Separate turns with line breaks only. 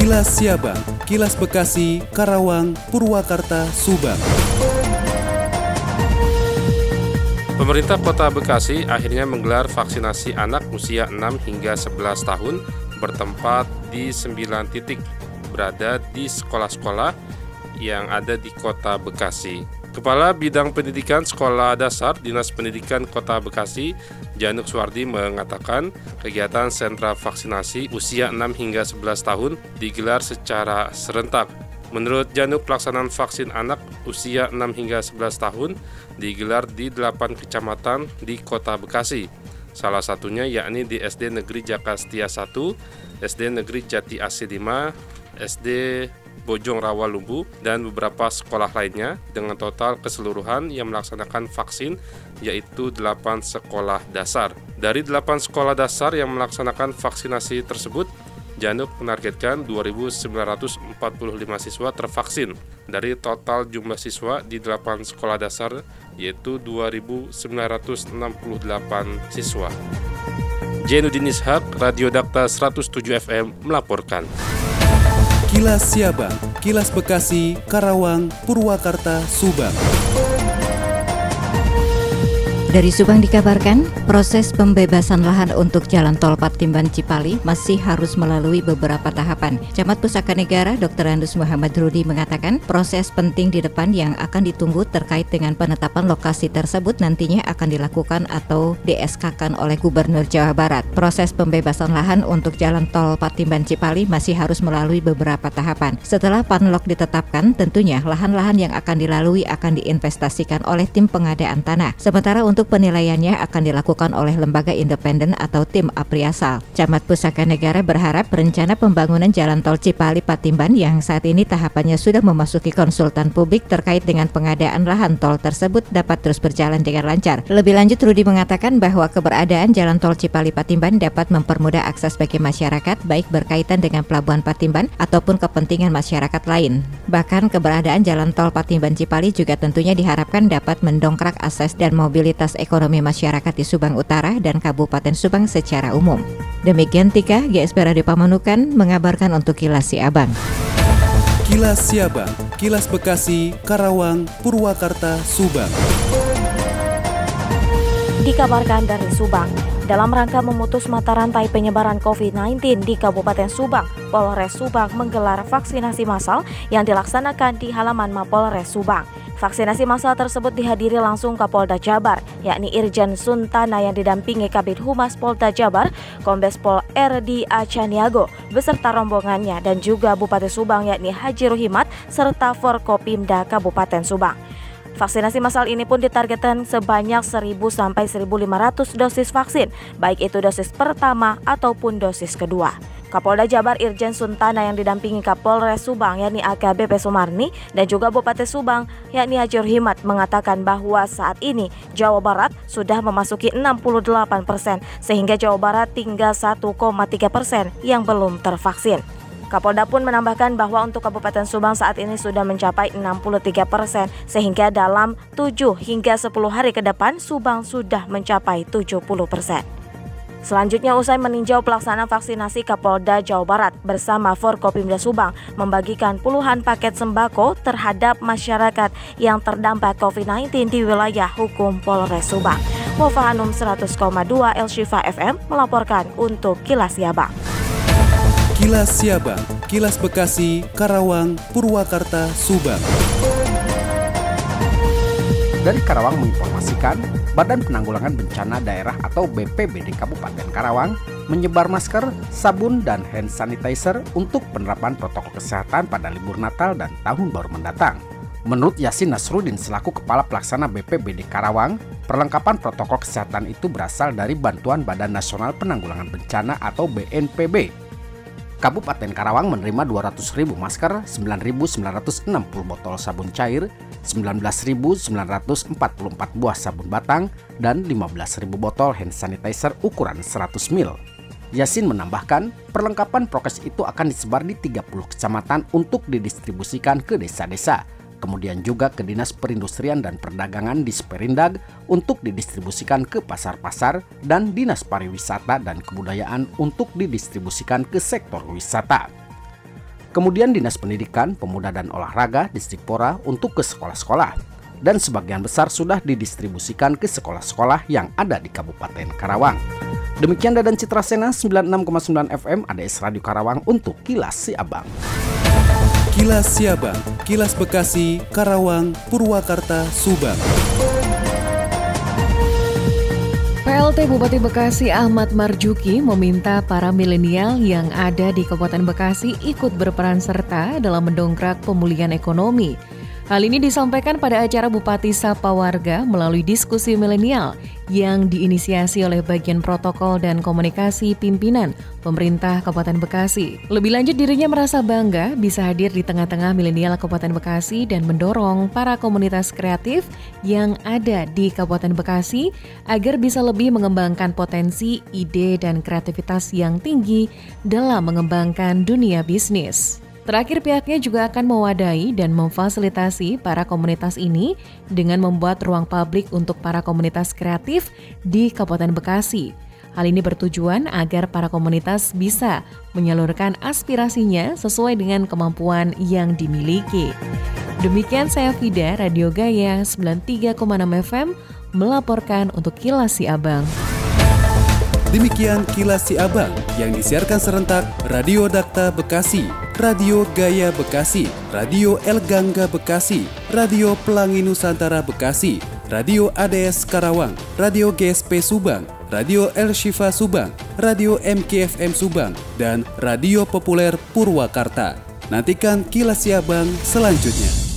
Kilas Siabang, Kilas Bekasi, Karawang, Purwakarta, Subang.
Pemerintah Kota Bekasi akhirnya menggelar vaksinasi anak usia 6 hingga 11 tahun bertempat di 9 titik berada di sekolah-sekolah yang ada di Kota Bekasi. Kepala Bidang Pendidikan Sekolah Dasar Dinas Pendidikan Kota Bekasi, Januk Suwardi mengatakan kegiatan sentra vaksinasi usia 6 hingga 11 tahun digelar secara serentak Menurut Januk, pelaksanaan vaksin anak usia 6 hingga 11 tahun digelar di 8 kecamatan di Kota Bekasi. Salah satunya yakni di SD Negeri Jakastia 1, SD Negeri Jati Asi 5, SD Bojong Rawa Lumbu, dan beberapa sekolah lainnya dengan total keseluruhan yang melaksanakan vaksin yaitu 8 sekolah dasar. Dari 8 sekolah dasar yang melaksanakan vaksinasi tersebut, Januk menargetkan 2.945 siswa tervaksin dari total jumlah siswa di 8 sekolah dasar yaitu 2.968 siswa. Jenuddin Ishak, Radio Dakta 107 FM melaporkan.
Kilas Siabang, Kilas Bekasi, Karawang, Purwakarta, Subang.
Dari Subang dikabarkan, proses pembebasan lahan untuk jalan tol Patimban Cipali masih harus melalui beberapa tahapan. Camat Pusaka Negara Dr. Andus Muhammad Rudi mengatakan, proses penting di depan yang akan ditunggu terkait dengan penetapan lokasi tersebut nantinya akan dilakukan atau DSK-kan oleh Gubernur Jawa Barat. Proses pembebasan lahan untuk jalan tol Patimban Cipali masih harus melalui beberapa tahapan. Setelah panlok ditetapkan, tentunya lahan-lahan yang akan dilalui akan diinvestasikan oleh tim pengadaan tanah. Sementara untuk untuk penilaiannya akan dilakukan oleh lembaga independen atau tim Apriasal. Camat Pusaka Negara berharap rencana pembangunan jalan tol Cipali Patimban yang saat ini tahapannya sudah memasuki konsultan publik terkait dengan pengadaan lahan tol tersebut dapat terus berjalan dengan lancar. Lebih lanjut Rudi mengatakan bahwa keberadaan jalan tol Cipali Patimban dapat mempermudah akses bagi masyarakat baik berkaitan dengan pelabuhan Patimban ataupun kepentingan masyarakat lain. Bahkan keberadaan jalan tol Patimban Cipali juga tentunya diharapkan dapat mendongkrak akses dan mobilitas aktivitas ekonomi masyarakat di Subang Utara dan Kabupaten Subang secara umum. Demikian Tika, GSP Radio Pamanukan mengabarkan untuk Kilas Siabang.
Kilas Siabang, Kilas Bekasi, Karawang, Purwakarta, Subang.
Dikabarkan dari Subang, dalam rangka memutus mata rantai penyebaran COVID-19 di Kabupaten Subang, Polres Subang menggelar vaksinasi massal yang dilaksanakan di halaman Mapolres Subang. Vaksinasi massal tersebut dihadiri langsung Kapolda Jabar, yakni Irjen Suntana yang didampingi Kabit Humas Polda Jabar, Kombes Pol R.D. Acaniago, beserta rombongannya dan juga Bupati Subang yakni Haji Ruhimat serta Forkopimda Kabupaten Subang. Vaksinasi massal ini pun ditargetkan sebanyak 1000 sampai 1500 dosis vaksin, baik itu dosis pertama ataupun dosis kedua. Kapolda Jabar Irjen Suntana yang didampingi Kapolres Subang yakni AKBP Sumarni dan juga Bupati Subang yakni Hajur Himat mengatakan bahwa saat ini Jawa Barat sudah memasuki 68 persen sehingga Jawa Barat tinggal 1,3 persen yang belum tervaksin. Kapolda pun menambahkan bahwa untuk Kabupaten Subang saat ini sudah mencapai 63 persen sehingga dalam 7 hingga 10 hari ke depan Subang sudah mencapai 70 persen. Selanjutnya usai meninjau pelaksanaan vaksinasi Kapolda Jawa Barat bersama Forkopimda Subang membagikan puluhan paket sembako terhadap masyarakat yang terdampak COVID-19 di wilayah hukum Polres Subang. Wafa Hanum 100,2 El Shifa FM melaporkan untuk Kilas Siabang.
Kilas Siabang, Kilas Bekasi, Karawang, Purwakarta, Subang.
Dari Karawang menginformasikan, Badan Penanggulangan Bencana Daerah atau BPBD Kabupaten Karawang menyebar masker, sabun, dan hand sanitizer untuk penerapan protokol kesehatan pada libur Natal dan Tahun Baru mendatang. Menurut Yasin Nasruddin selaku Kepala Pelaksana BPBD Karawang, perlengkapan protokol kesehatan itu berasal dari bantuan Badan Nasional Penanggulangan Bencana atau BNPB Kabupaten Karawang menerima 200.000 masker, 9.960 botol sabun cair, 19.944 buah sabun batang, dan 15.000 botol hand sanitizer ukuran 100 ml. Yasin menambahkan, perlengkapan prokes itu akan disebar di 30 kecamatan untuk didistribusikan ke desa-desa kemudian juga ke Dinas Perindustrian dan Perdagangan di Sperindag untuk didistribusikan ke pasar-pasar dan Dinas Pariwisata dan Kebudayaan untuk didistribusikan ke sektor wisata. Kemudian Dinas Pendidikan, Pemuda dan Olahraga Distrikpora untuk ke sekolah-sekolah. Dan sebagian besar sudah didistribusikan ke sekolah-sekolah yang ada di Kabupaten Karawang. Demikian Dadan Citra Sena 96,9 FM ADS Radio Karawang untuk Kilas Si Abang.
Kilas Siabang, Kilas Bekasi, Karawang, Purwakarta, Subang.
PLT Bupati Bekasi Ahmad Marjuki meminta para milenial yang ada di Kabupaten Bekasi ikut berperan serta dalam mendongkrak pemulihan ekonomi. Hal ini disampaikan pada acara Bupati Sapa Warga melalui diskusi milenial yang diinisiasi oleh bagian protokol dan komunikasi pimpinan pemerintah Kabupaten Bekasi. Lebih lanjut dirinya merasa bangga bisa hadir di tengah-tengah milenial Kabupaten Bekasi dan mendorong para komunitas kreatif yang ada di Kabupaten Bekasi agar bisa lebih mengembangkan potensi, ide, dan kreativitas yang tinggi dalam mengembangkan dunia bisnis. Terakhir pihaknya juga akan mewadahi dan memfasilitasi para komunitas ini dengan membuat ruang publik untuk para komunitas kreatif di Kabupaten Bekasi. Hal ini bertujuan agar para komunitas bisa menyalurkan aspirasinya sesuai dengan kemampuan yang dimiliki. Demikian saya Fida, Radio Gaya 93,6 FM, melaporkan untuk Kilas Si Abang.
Demikian kilas si abang yang disiarkan serentak Radio Dakta Bekasi, Radio Gaya Bekasi, Radio El Gangga Bekasi, Radio Pelangi Nusantara Bekasi, Radio ADS Karawang, Radio GSP Subang, Radio El Shifa Subang, Radio MKFM Subang, dan Radio Populer Purwakarta. Nantikan kilas si abang selanjutnya.